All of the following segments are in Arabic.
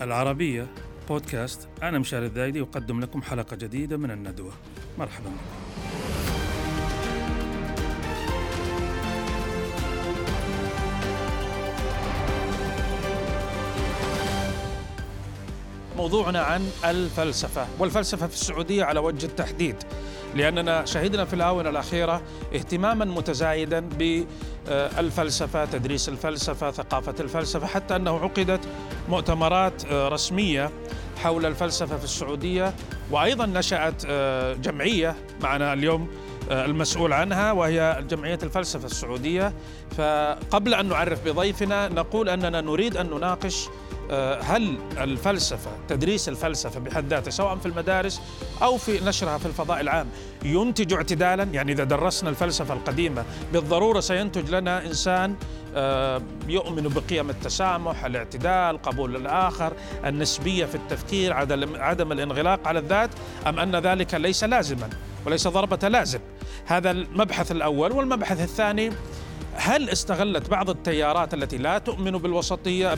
العربية بودكاست. أنا مشاري الذايدي أقدم لكم حلقة جديدة من الندوة. مرحبا. موضوعنا عن الفلسفة والفلسفة في السعودية على وجه التحديد. لأننا شهدنا في الآونة الأخيرة اهتماما متزايدا بالفلسفة تدريس الفلسفة ثقافة الفلسفة حتى أنه عقدت مؤتمرات رسمية حول الفلسفة في السعودية وأيضا نشأت جمعية معنا اليوم المسؤول عنها وهي جمعية الفلسفة السعودية. فقبل أن نعرف بضيفنا نقول أننا نريد أن نناقش آه، هل الفلسفة تدريس الفلسفة بحد ذاته سواء في المدارس أو في نشرها في الفضاء العام ينتج اعتدالا؟ يعني إذا درسنا الفلسفة القديمة بالضرورة سينتج لنا إنسان آه، يؤمن بقيم التسامح الاعتدال قبول الآخر النسبية في التفكير عدم الانغلاق على الذات أم أن ذلك ليس لازما وليس ضربة لازم؟ هذا المبحث الأول. والمبحث الثاني هل استغلت بعض التيارات التي لا تؤمن بالوسطية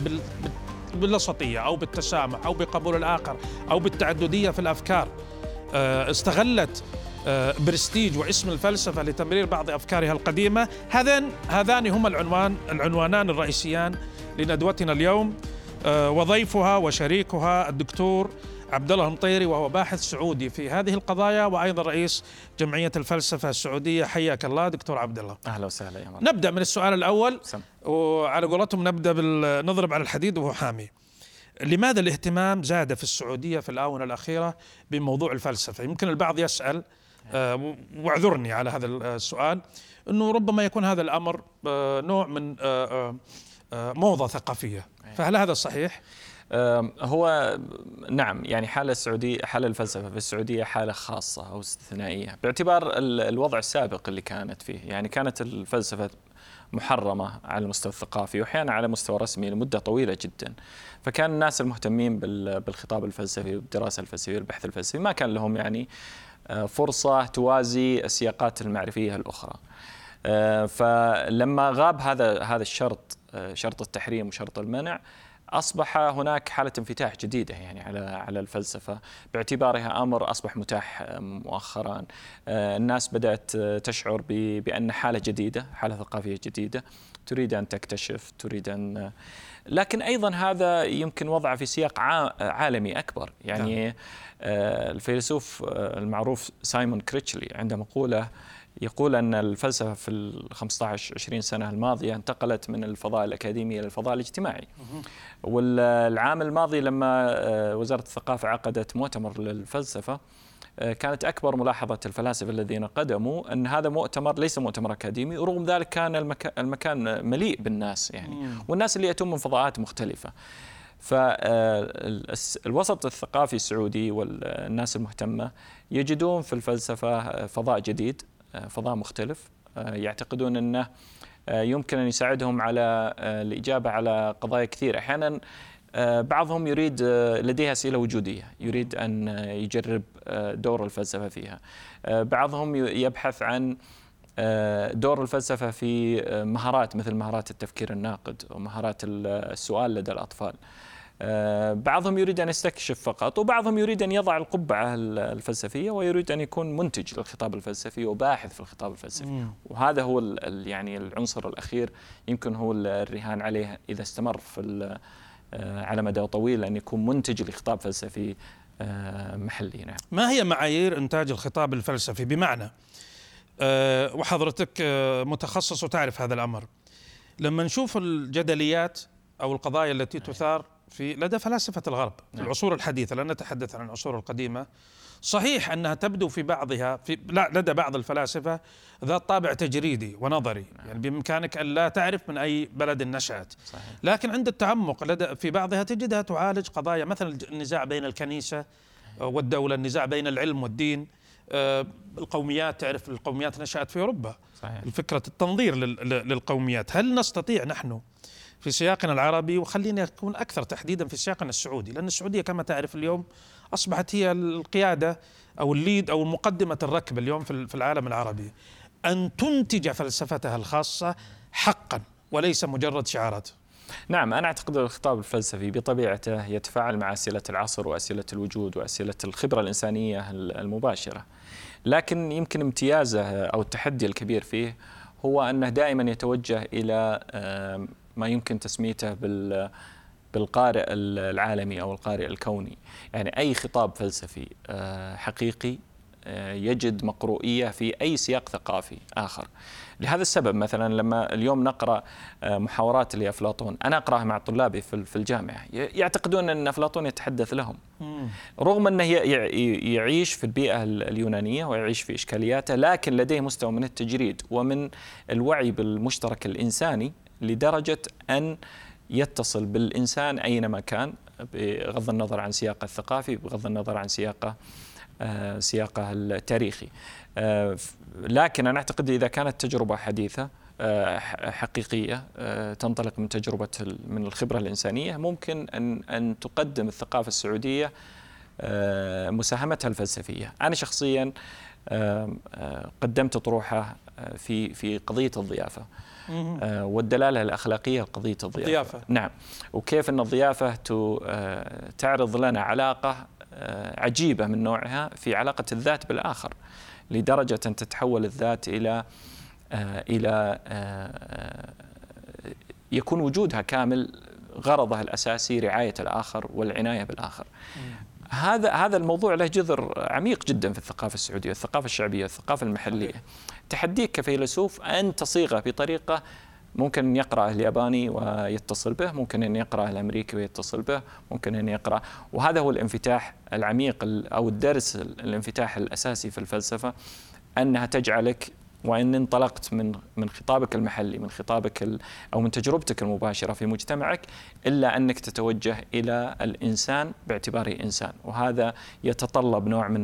بالوسطية أو بالتسامح أو بقبول الآخر أو بالتعددية في الأفكار آه، استغلت آه، برستيج واسم الفلسفة لتمرير بعض أفكارها القديمة. هذان هذان هما العنوان العنوانان الرئيسيان لندوتنا اليوم. آه، وضيفها وشريكها الدكتور عبد الله المطيري وهو باحث سعودي في هذه القضايا وأيضا رئيس جمعية الفلسفة السعودية. حياك الله دكتور عبد الله أهلا وسهلا يا مرحبا. نبدأ من السؤال الأول. سم. وعلى قولتهم نبدأ بالنضرب على الحديد وهو حامي. لماذا الاهتمام زاد في السعودية في الآونة الأخيرة بموضوع الفلسفة؟ يمكن البعض يسأل. آه واعذرني على هذا السؤال. إنه ربما يكون هذا الأمر آه نوع من آه آه, آه، موضة ثقافية. فهل هذا صحيح؟ هو نعم يعني حالة السعودية حالة الفلسفة في السعودية حالة خاصة أو استثنائية. باعتبار الوضع السابق اللي كانت فيه. يعني كانت الفلسفة محرمة على المستوى الثقافي وأحيانا على مستوى رسمي لمدة طويلة جدا. فكان الناس المهتمين بالخطاب الفلسفي والدراسة الفلسفية والبحث الفلسفي ما كان لهم يعني آه، فرصة توازي السياقات المعرفية الأخرى. آه، فلما غاب هذا هذا الشرط آه، شرط التحريم وشرط المنع أصبح هناك حالة انفتاح جديدة يعني على على الفلسفة. باعتبارها أمر أصبح متاح مؤخرا. آه، الناس بدأت تشعر بأن حالة جديدة حالة ثقافية جديدة. تريد أن تكتشف تريد أن لكن أيضا هذا يمكن وضعه في سياق عالمي أكبر. يعني نعم. آه، الفيلسوف آه، المعروف سايمون كريتشلي عنده مقوله يقول أن الفلسفة في ال 15 20 سنة الماضية انتقلت من الفضاء الأكاديمي إلى الفضاء الاجتماعي. والعام الماضي لما آه، وزارة الثقافة عقدت مؤتمر للفلسفة آه، كانت أكبر ملاحظة الفلاسفة الذين قدموا أن هذا مؤتمر ليس مؤتمر أكاديمي ورغم ذلك كان المكان مليء بالناس يعني. والناس اللي يأتون من فضاءات مختلفة. فالوسط الثقافي السعودي والناس المهتمة يجدون في الفلسفة فضاء جديد. فضاء مختلف. آه، يعتقدون أنه آه، يمكن أن يساعدهم على آه، الإجابة على قضايا كثيرة. أحيانا بعضهم يريد لديه أسئلة وجودية. يريد أن يجرب دور الفلسفة فيها. بعضهم يبحث عن دور الفلسفة في مهارات مثل مهارات التفكير الناقد ومهارات السؤال لدى الأطفال. آه، بعضهم يريد أن يستكشف فقط وبعضهم يريد أن يضع القبعة الفلسفية ويريد أن يكون منتج للخطاب الفلسفي وباحث في الخطاب الفلسفي. وهذا هو يعني العنصر الأخير يمكن هو الرهان عليه إذا استمر في آه، على مدى طويل أن يكون منتج لخطاب فلسفي آه، محلي. نعم. ما هي معايير إنتاج الخطاب الفلسفي؟ بمعنى وحضرتك متخصص وتعرف هذا الأمر. لما نشوف الجدليات أو القضايا التي نعم. تثار في لدى فلاسفة الغرب نعم. العصور الحديثة لا نتحدث عن العصور القديمة صحيح أنها تبدو في بعضها في لا لدى بعض الفلاسفة ذات طابع تجريدي ونظري نعم. يعني بإمكانك أن لا تعرف من أي بلد نشأت صحيح. لكن عند التعمق لدى في بعضها تجدها تعالج قضايا مثلا النزاع بين الكنيسة والدولة النزاع بين العلم والدين آه، القوميات تعرف القوميات نشأت في أوروبا صحيح. فكرة التنظير للقوميات هل نستطيع نحن في سياقنا العربي وخليني أكون أكثر تحديدا في سياقنا السعودي. لأن السعودية كما تعرف اليوم أصبحت هي القيادة أو الليد أو مقدمة الركب اليوم في العالم العربي. أن تنتج فلسفتها الخاصة حقا وليس مجرد شعارات. نعم أنا أعتقد الخطاب الفلسفي بطبيعته يتفاعل مع أسئلة العصر وأسئلة الوجود وأسئلة الخبرة الإنسانية المباشرة. لكن يمكن امتيازه أو التحدي الكبير فيه هو أنه دائما يتوجه إلى ما يمكن تسميته بال بالقارئ العالمي أو القارئ الكوني، يعني أي خطاب فلسفي آه، حقيقي آه، يجد مقروئية في أي سياق ثقافي آخر. لهذا السبب مثلا لما اليوم نقرأ آه، محاورات لأفلاطون، أنا أقرأها مع طلابي في الجامعة، يعتقدون أن أفلاطون يتحدث لهم. رغم أنه يعيش في البيئة اليونانية ويعيش في إشكالياته، لكن لديه مستوى من التجريد ومن الوعي بالمشترك الإنساني لدرجة أن يتصل بالإنسان أينما كان بغض النظر عن سياقه الثقافي بغض النظر عن سياقه آه، سياقه التاريخي. آه، لكن أنا أعتقد إذا كانت تجربة حديثة آه، حقيقية تنطلق من تجربة من الخبرة الإنسانية ممكن ان أن تقدم الثقافة السعودية مساهمتها الفلسفية. أنا شخصيا قدمت طروحة في في قضية الضيافة آه، والدلالة الأخلاقية لقضيه الضيافة الضيافة. نعم وكيف إن الضيافة آه، تعرض لنا علاقة آه، عجيبة من نوعها في علاقة الذات بالآخر لدرجة أن تتحول الذات إلى إلى يكون وجودها كامل غرضها الأساسي رعاية الآخر والعناية بالآخر. هذا هذا الموضوع له جذر عميق جدا في الثقافة السعودية، الثقافة الشعبية، الثقافة المحلية. تحديك كفيلسوف أن تصيغه بطريقه ممكن أن يقرا الياباني ويتصل به، ممكن أن يقرا الأمريكي ويتصل به، ممكن أن يقرأ. وهذا هو الانفتاح العميق أو الدرس الانفتاح الأساسي في الفلسفة أنها تجعلك وإن انطلقت من من خطابك المحلي من خطابك أو من تجربتك المباشرة في مجتمعك إلا أنك تتوجه إلى الإنسان باعتباره إنسان. وهذا يتطلب نوع من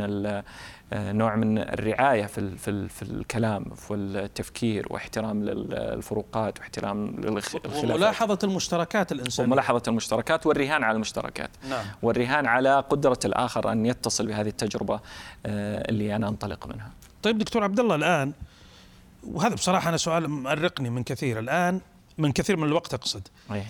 نوع من الرعاية في في في الكلام في التفكير واحترام للفروقات واحترام للخلافات. وملاحظة المشتركات الإنسانية. وملاحظة المشتركات والرهان على المشتركات. نعم. والرهان على قدرة الآخر أن يتصل بهذه التجربة آه، اللي أنا أنطلق منها. طيب دكتور عبد الله الآن وهذا بصراحة أنا سؤال مؤرقني من كثير الآن من كثير من الوقت أقصد أيه.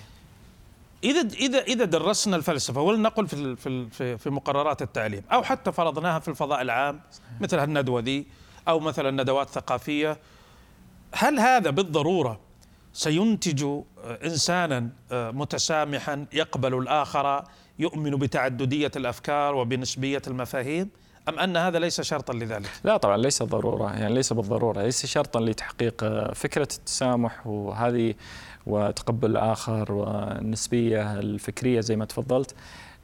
إذا إذا إذا درسنا الفلسفة ولنقل في في في مقررات التعليم أو حتى فرضناها في الفضاء العام مثل هالندوه ذي أو مثلا ندوات ثقافية هل هذا بالضرورة سينتج إنسانا متسامحا يقبل الآخر يؤمن بتعددية الأفكار وبنسبية المفاهيم أم أن هذا ليس شرطا لذلك؟ لا طبعا ليس ضرورة يعني ليس بالضرورة ليس شرطا لتحقيق فكرة التسامح وهذه وتقبل الآخر والنسبية الفكرية زي ما تفضلت.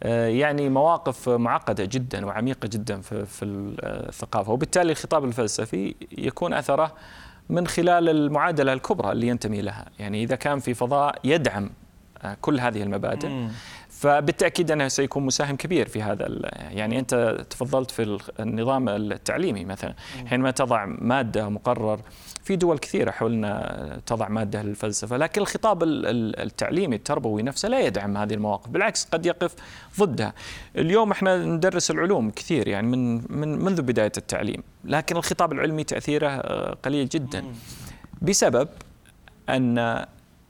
يعني مواقف معقدة جدا وعميقة جدا في, في الثقافة. وبالتالي الخطاب الفلسفي يكون أثره من خلال المعادلة الكبرى اللي ينتمي لها. يعني إذا كان في فضاء يدعم كل هذه المبادئ فبالتأكيد أنه سيكون مساهم كبير في هذا يعني أنت تفضلت في النظام التعليمي مثلا. حينما تضع مادة مقرر في دول كثيرة حولنا تضع مادة للفلسفة لكن الخطاب التعليمي التربوي نفسه لا يدعم هذه المواقف بالعكس قد يقف ضدها. اليوم إحنا ندرس العلوم كثير يعني من من منذ بداية التعليم لكن الخطاب العلمي تأثيره آه، قليل جدا. بسبب ان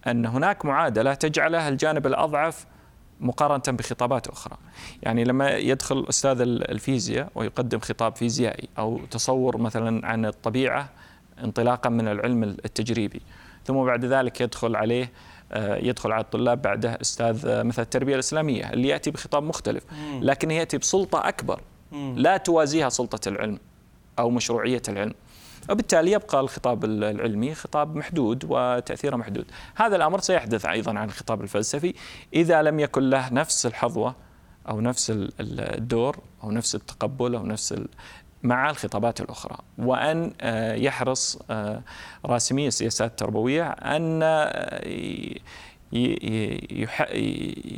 أن هناك معادلة تجعله الجانب الأضعف مقارنة بخطابات أخرى. يعني لما يدخل أستاذ الفيزياء ويقدم خطاب فيزيائي أو تصور مثلا عن الطبيعة انطلاقا من العلم التجريبي ثم بعد ذلك يدخل عليه آه، يدخل على الطلاب بعده أستاذ آه، مثلا التربية الإسلامية اللي يأتي بخطاب مختلف لكن يأتي بسلطة أكبر لا توازيها سلطة العلم أو مشروعية العلم. وبالتالي يبقى الخطاب العلمي خطاب محدود وتأثيره محدود. هذا الأمر سيحدث أيضا عن الخطاب الفلسفي. إذا لم يكن له نفس الحظوة أو نفس الدور أو نفس التقبل أو نفس مع الخطابات الأخرى وأن آه، يحرص آه، راسمي السياسات التربوية أن آه،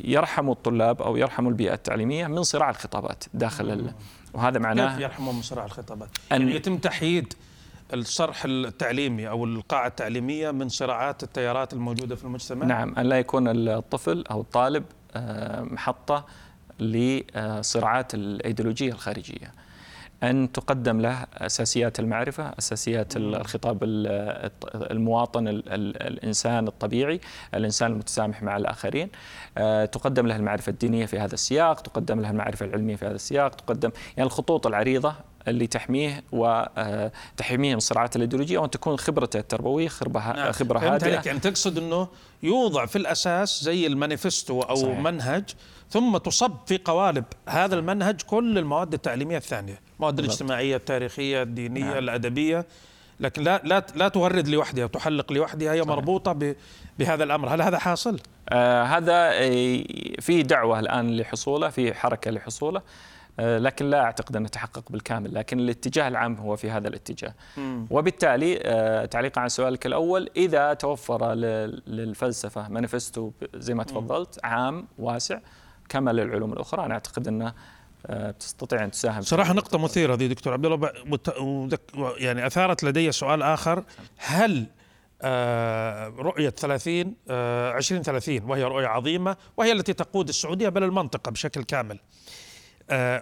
يرحموا الطلاب أو يرحموا البيئة التعليمية من صراع الخطابات داخل وهذا معناه كيف يرحموا من صراع الخطابات؟ أن يعني يتم تحييد الصرح التعليمي أو القاعة التعليمية من صراعات التيارات الموجودة في المجتمع؟ نعم أن لا يكون الطفل أو الطالب آه، محطة لصراعات الإيديولوجية الخارجية. أن تقدم له أساسيات المعرفة أساسيات الخطاب المواطن الإنسان الطبيعي الإنسان المتسامح مع الآخرين آه، تقدم له المعرفة الدينية في هذا السياق تقدم له المعرفة العلمية في هذا السياق تقدم يعني الخطوط العريضة اللي تحميه وتحميه من الصراعات الإيديولوجية وأن تكون خبرته التربوية خبره نعم. خبرة هادئة يعني تقصد إنه يوضع في الأساس زي المانيفستو أو صحيح. منهج ثم تصب في قوالب هذا المنهج كل المواد التعليمية الثانية، المواد الاجتماعية، التاريخية، الدينية، نعم. الأدبية، لكن لا لا لا تورد لوحدها وتحلق لوحدها هي صحيح. مربوطة بهذا الأمر، هل هذا حاصل؟ آه هذا في دعوة الآن لحصوله، في حركة لحصوله. آه، لكن لا أعتقد أنه تحقق بالكامل لكن الاتجاه العام هو في هذا الاتجاه. مم. وبالتالي آه، تعليقا على سؤالك الأول إذا توفر للفلسفة مانيفستو زي ما تفضلت عام واسع كما للعلوم الأخرى أنا أعتقد أنه آه، تستطيع أن تساهم صراحة نقطة مثيرة دي دكتور عبد الله. يعني أثارت لدي سؤال آخر. هل رؤية 30 2030 وهي رؤية عظيمة وهي التي تقود السعودية بل المنطقة بشكل كامل؟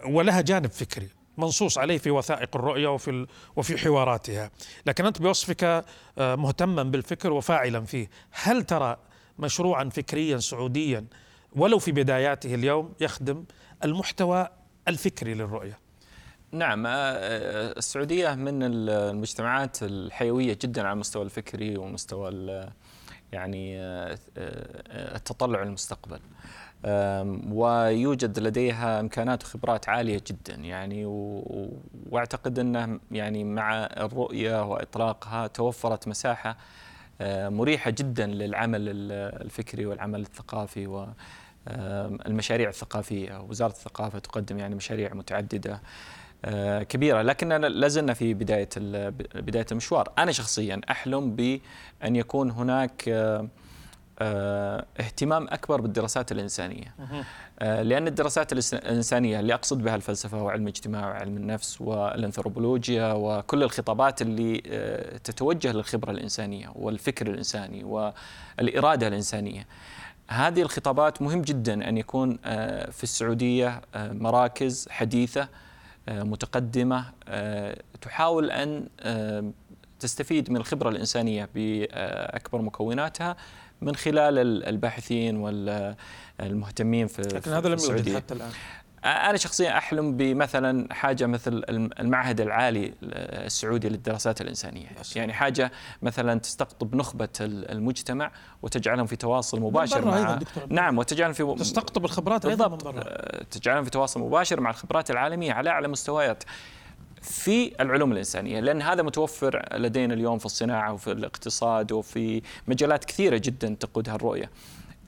ولها جانب فكري منصوص عليه في وثائق الرؤية وفي وفي حواراتها. لكن أنت بوصفك آه، مهتما بالفكر وفاعلا فيه. هل ترى مشروعا فكريا سعوديا ولو في بداياته اليوم يخدم المحتوى الفكري للرؤية؟ نعم آه، السعودية من المجتمعات الحيوية جدا على المستوى الفكري ومستوى يعني التطلع للمستقبل ويوجد لديها إمكانات وخبرات عالية جدا يعني وأعتقد إنه يعني مع الرؤية وإطلاقها توفرت مساحة مريحة جدا للعمل الفكري والعمل الثقافي والمشاريع الثقافية. وزارة الثقافة تقدم يعني مشاريع متعددة كبيرة لكننا لازلنا في بداية بداية المشوار. أنا شخصيا أحلم بأن يكون هناك آه، اهتمام أكبر بالدراسات الإنسانية. آه، لأن الدراسات الإنسانية اللي أقصد بها الفلسفة وعلم الاجتماع وعلم النفس والأنثروبولوجيا وكل الخطابات اللي آه، تتوجه للخبرة الإنسانية والفكر الإنساني والإرادة الإنسانية. هذه الخطابات مهم جدا أن يكون في السعودية مراكز حديثة متقدمة تحاول أن تستفيد من الخبرة الإنسانية بأكبر مكوناتها من خلال الباحثين والمهتمين في لكن هذا لم يوجد حتى الآن. أنا شخصيا أحلم بمثلا حاجة مثل المعهد العالي السعودي للدراسات الإنسانية. بس. يعني حاجة مثلا تستقطب نخبة المجتمع وتجعلهم في تواصل مباشر مع أيضا دكتور نعم وتجعلهم في تستقطب الخبرات أيضا برا. تجعلهم في تواصل مباشر مع الخبرات العالمية على أعلى مستويات. في العلوم الإنسانية لأن هذا متوفر لدينا اليوم في الصناعة وفي الاقتصاد وفي مجالات كثيرة جدا تقودها الرؤية.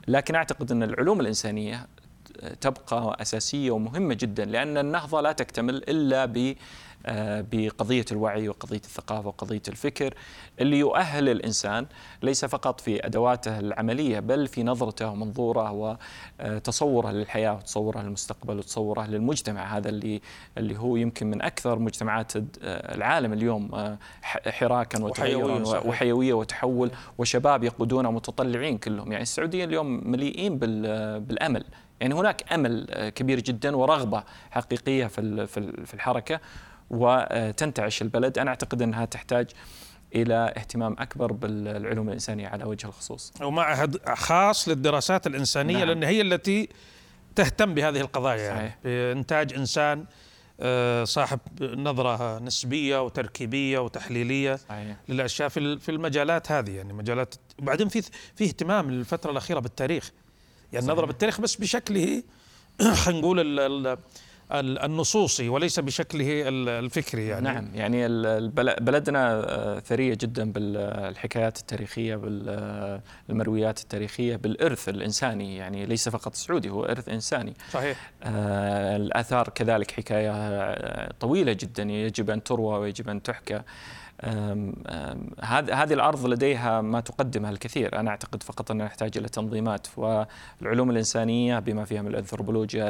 لكن أعتقد أن العلوم الإنسانية تبقى أساسية ومهمة جدا لأن النهضة لا تكتمل إلا بقضية الوعي وقضية الثقافة وقضية الفكر اللي يؤهل الإنسان ليس فقط في أدواته العملية بل في نظرته ومنظوره وتصوره للحياة وتصوره للمستقبل وتصوره للمجتمع. هذا اللي اللي هو يمكن من أكثر مجتمعات العالم اليوم آه، حراكا وتغيرا وحيوية وتحول وشباب يقودون متطلعين كلهم. يعني السعودية اليوم مليئين بالأمل. يعني هناك أمل آه، كبير جدا ورغبة حقيقية في في الحركة. وتنتعش البلد أنا أعتقد أنها تحتاج إلى اهتمام أكبر بالعلوم الإنسانية على وجه الخصوص. ومعهد خاص للدراسات الإنسانية نعم. لأن هي التي تهتم بهذه القضايا صحيح. يعني بإنتاج إنسان آه، صاحب نظرة نسبية وتركيبية وتحليلية صحيح. للأشياء في في المجالات هذه يعني مجالات وبعدين في في اهتمام الفترة الأخيرة بالتاريخ يعني النظره بالتاريخ بس بشكله خلينا نقول النصوصي وليس بشكله الفكري يعني. نعم يعني بلدنا آه، ثرية جدا بالحكايات التاريخية بالمرويات التاريخية بالإرث الإنساني يعني ليس فقط سعودي هو إرث إنساني. صحيح. آه الآثار كذلك حكاية آه، طويلة جدا يجب أن تروى ويجب أن تحكى. هذه الأرض لديها ما تقدمها الكثير أنا أعتقد فقط انها نحتاج إلى تنظيمات والعلوم الإنسانية بما فيها من الأنثروبولوجيا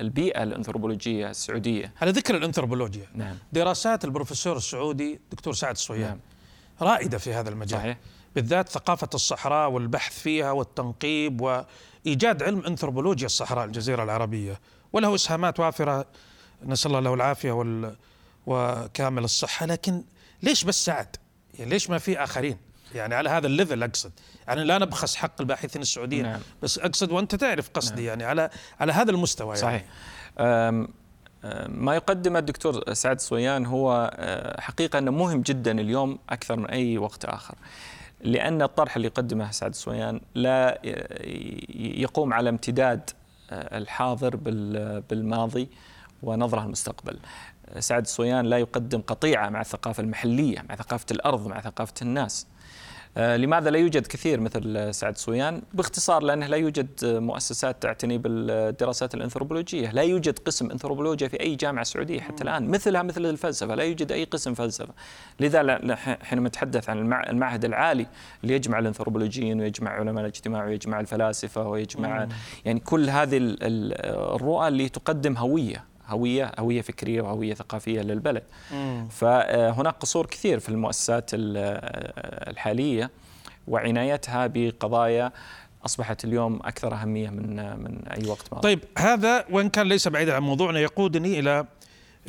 البيئة الأنثروبولوجية السعودية على ذكر الأنثروبولوجيا نعم. دراسات البروفيسور السعودي دكتور سعد الصويان نعم. رائدة في هذا المجال صحيح. بالذات ثقافة الصحراء والبحث فيها والتنقيب وإيجاد علم أنثروبولوجيا الصحراء الجزيرة العربية وله إسهامات وافرة نسأل الله له العافية وال وكامل الصحة لكن ليش بس سعد يعني ليش ما في آخرين يعني على هذا الليفل أقصد يعني لا نبخس حق الباحثين السعوديين نعم. بس أقصد وأنت تعرف قصدي نعم. يعني على على هذا المستوى صحيح يعني. ما يقدمه الدكتور سعد صويان هو أه، حقيقة أنه مهم جدا اليوم أكثر من أي وقت آخر لأن الطرح اللي يقدمه سعد صويان لا يقوم على امتداد أه، الحاضر بالماضي ونظرة المستقبل سعد الصويان لا يقدم قطيعة مع الثقافة المحلية مع ثقافة الأرض مع ثقافة الناس. آه، لماذا لا يوجد كثير مثل سعد سويان؟ باختصار لأنه لا يوجد مؤسسات تعتني بالدراسات الأنثروبولوجية لا يوجد قسم أنثروبولوجيا في أي جامعة سعودية حتى الآن مثلها مثل الفلسفة لا يوجد أي قسم فلسفة. لذا حينما نتحدث عن المعهد العالي اللي يجمع الأنثروبولوجيين ويجمع علماء الاجتماع ويجمع الفلاسفة ويجمع يعني كل هذه الرؤى اللي تقدم هوية. هوية هوية فكرية وهوية ثقافية للبلد مم. فهناك قصور كثير في المؤسسات الحالية وعنايتها بقضايا أصبحت اليوم أكثر أهمية من من أي وقت ماضي. طيب هذا وإن كان ليس بعيدا عن موضوعنا يقودني إلى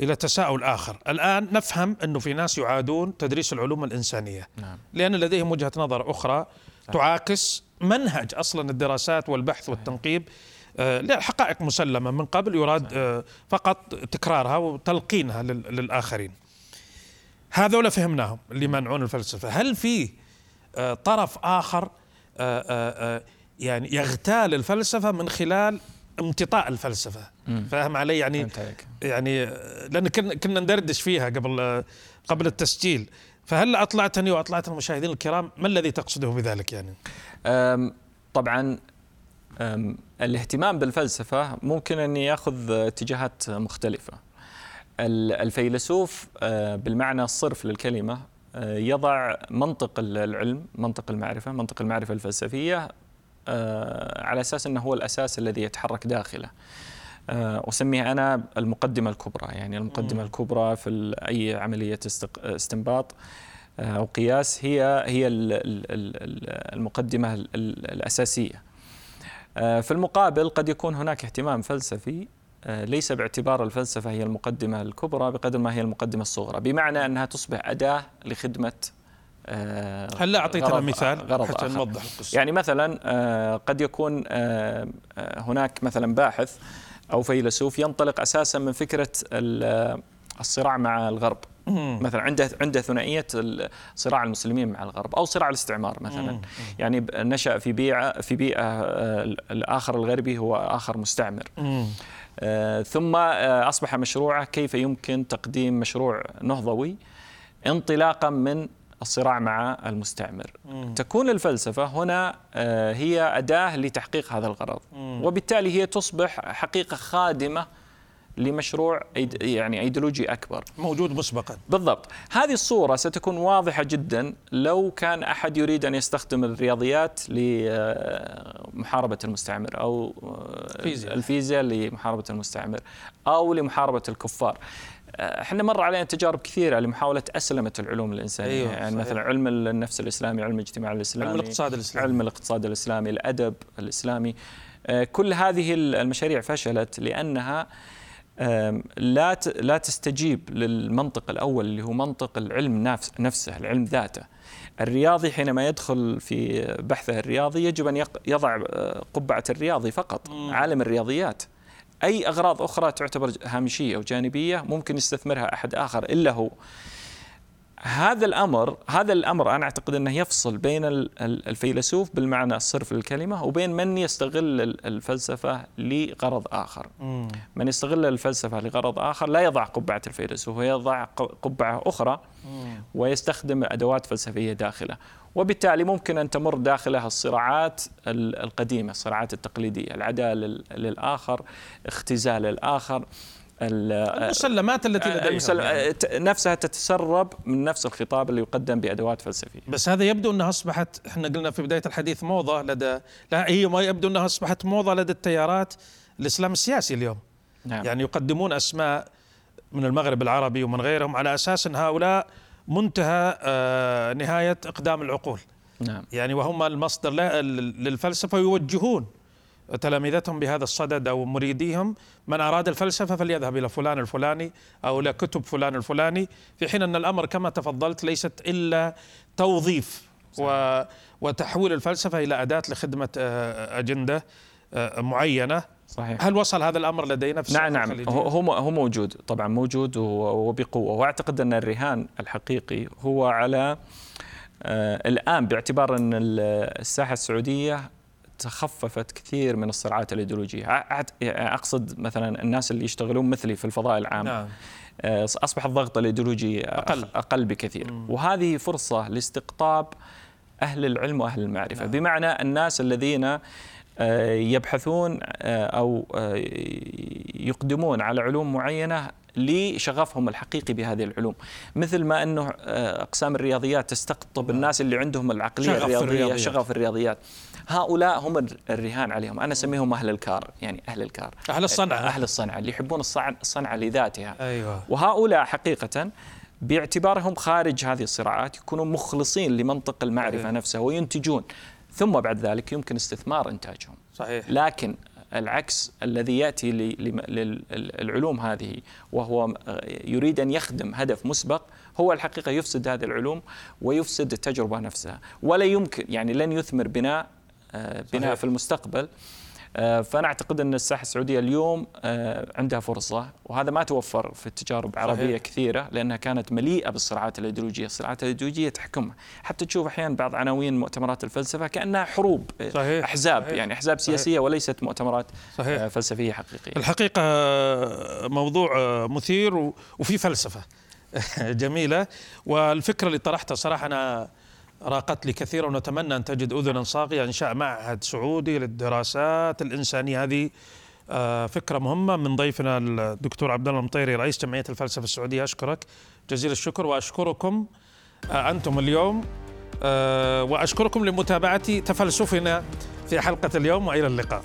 إلى تساؤل آخر، الآن نفهم أنه في ناس يعادون تدريس العلوم الإنسانية نعم. لأن لديهم وجهة نظر أخرى تعاكس منهج أصلا الدراسات والبحث والتنقيب آه، لا حقائق مسلمة. من قبل يراد آه، فقط تكرارها وتلقينها للآخرين. هذولا فهمناهم اللي منعون الفلسفة. هل في آه، طرف آخر يعني يغتال الفلسفة من خلال امتطاء الفلسفة؟ فاهم علي؟ يعني يعني لأن كنا ندردش فيها قبل قبل التسجيل. فهل أطلعتني وأطلعت المشاهدين الكرام ما الذي تقصده بذلك يعني؟ طبعا الاهتمام بالفلسفة ممكن أن يأخذ اتجاهات مختلفة. الفيلسوف أه، بالمعنى الصرف للكلمة أه، يضع منطق العلم منطق المعرفة منطق المعرفة الفلسفية أه، على أساس أنه هو الأساس الذي يتحرك داخله. أسميها أنا المقدمة الكبرى يعني المقدمة الكبرى في أي عملية استنباط أو قياس هي هي المقدمة الأساسية. في المقابل قد يكون هناك اهتمام فلسفي آه، ليس باعتبار الفلسفة هي المقدمة الكبرى بقدر ما هي المقدمة الصغرى بمعنى أنها تصبح أداة لخدمة آه، هل أعطيتنا مثال غرض حتى نوضح القصة؟ يعني مثلا قد يكون هناك مثلا باحث أو فيلسوف ينطلق أساسا من فكرة الصراع مع الغرب. مثلا عنده عنده ثنائية صراع المسلمين مع الغرب أو صراع الاستعمار مثلا. يعني نشأ في بيئه في بيئة آه، الآخر الغربي هو آخر مستعمر. آه، ثم آه، أصبح مشروعه كيف يمكن تقديم مشروع نهضوي انطلاقا من الصراع مع المستعمر. مم. تكون الفلسفة هنا هي أداة لتحقيق هذا الغرض. مم. وبالتالي هي تصبح حقيقة خادمة لمشروع يعني إيديولوجي أكبر. موجود مسبقا. بالضبط. هذه الصورة ستكون واضحة جدا لو كان أحد يريد أن يستخدم الرياضيات لمحاربه المستعمر أو فيزياء. الفيزياء. لمحاربة المستعمر أو لمحاربة الكفار. إحنا مر علينا تجارب كثيرة لمحاولة أسلمة العلوم الإنسانية. أيوة يعني صحيح. مثلا علم النفس الإسلامي علم الاجتماع الإسلامي علم الاقتصاد الإسلامي. علم الاقتصاد الإسلامي الأدب الإسلامي. آه، كل هذه المشاريع فشلت لأنها لا لا تستجيب للمنطق الأول اللي هو منطق العلم نفسه العلم ذاته. الرياضي حينما يدخل في بحثه الرياضي يجب أن يضع آه، قبعة الرياضي فقط عالم الرياضيات. أي أغراض أخرى تعتبر هامشية وجانبية ممكن يستثمرها أحد آخر إلا هو. هذا الأمر هذا الأمر أنا أعتقد إنه يفصل بين الفيلسوف بالمعنى الصرف للكلمة وبين من يستغل الفلسفة لغرض آخر. مم. من يستغل الفلسفة لغرض آخر لا يضع قبعة الفيلسوف ويضع قبعة أخرى مم. ويستخدم أدوات فلسفية داخلة. وبالتالي ممكن أن تمر داخلها الصراعات القديمة، الصراعات التقليدية، العداء للآخر، اختزال الآخر، المسلمات التي لديها المسل... يعني. نفسها تتسرب من نفس الخطاب اللي يقدم بأدوات فلسفية بس هذا يبدو أنها أصبحت إحنا قلنا في بداية الحديث موضة لدى لا هي ما يبدو أنها أصبحت موضة لدى التيارات الإسلام السياسي اليوم نعم. يعني يقدمون أسماء من المغرب العربي ومن غيرهم على أساس أن هؤلاء منتهى آه نهاية إقدام العقول نعم. يعني وهم المصدر للفلسفة يوجهون تلامذتهم بهذا الصدد أو مريديهم من أراد الفلسفة فليذهب إلى فلان الفلاني أو إلى كتب فلان الفلاني في حين أن الأمر كما تفضلت ليست إلا توظيف و وتحويل الفلسفة إلى أداة لخدمة آه، أجندة آه، معينة. صحيح. هل وصل هذا الأمر لدينا في نعم نعم. هو هو موجود طبعا موجود وبقوة. وأعتقد أن الرهان الحقيقي هو على آه الآن باعتبار أن الساحة السعودية تخففت كثير من الصراعات الإيديولوجية أقصد مثلا الناس اللي يشتغلون مثلي في الفضاء العام نعم. آه، أصبح الضغط الإيديولوجي أقل أقل بكثير مم. وهذه فرصة لاستقطاب أهل العلم وأهل المعرفة نعم. بمعنى الناس الذين آه، يبحثون آه، أو يقدمون على علوم معينة لشغفهم الحقيقي بهذه العلوم مثل ما أنه أقسام الرياضيات تستقطب نعم. الناس اللي عندهم العقلية شغف الرياضية الرياضيات. شغف الرياضيات هؤلاء هم الرهان عليهم. أنا أسميهم أهل الكار يعني أهل الكار. أهل الصنعة. أهل الصنعة اللي يحبون الصنعة لذاتها. أيوه. وهؤلاء حقيقة باعتبارهم خارج هذه الصراعات يكونون مخلصين لمنطق المعرفة أيوه. نفسها وينتجون. ثم بعد ذلك يمكن استثمار إنتاجهم. صحيح. لكن العكس الذي يأتي للعلوم هذه وهو يريد أن يخدم هدف مسبق هو الحقيقة يفسد هذه العلوم ويفسد التجربة نفسها. ولا يمكن يعني لن يثمر بناء بناء. في المستقبل آه، فأنا أعتقد أن الساحة السعودية اليوم آه، عندها فرصة وهذا ما توفر في التجارب العربية صحيح. كثيرة لأنها كانت مليئة بالصراعات الإيديولوجية، الصراعات الإيديولوجية تحكمها، حتى تشوف أحيانا بعض عناوين مؤتمرات الفلسفة كأنها حروب صحيح. أحزاب صحيح. يعني أحزاب سياسية صحيح. وليست مؤتمرات صحيح. فلسفية حقيقية. الحقيقة موضوع مثير وفي فلسفة جميلة والفكرة اللي طرحتها صراحة أنا راقت لي كثيرا ونتمنى أن تجد أذنا صاغية انشاء معهد سعودي للدراسات الإنسانية. هذه آه، فكرة مهمة من ضيفنا الدكتور عبد الله المطيري رئيس جمعية الفلسفة السعودية. أشكرك جزيل الشكر وأشكركم آه، أنتم اليوم آه، وأشكركم لمتابعة تفلسفنا في حلقة اليوم وإلى اللقاء.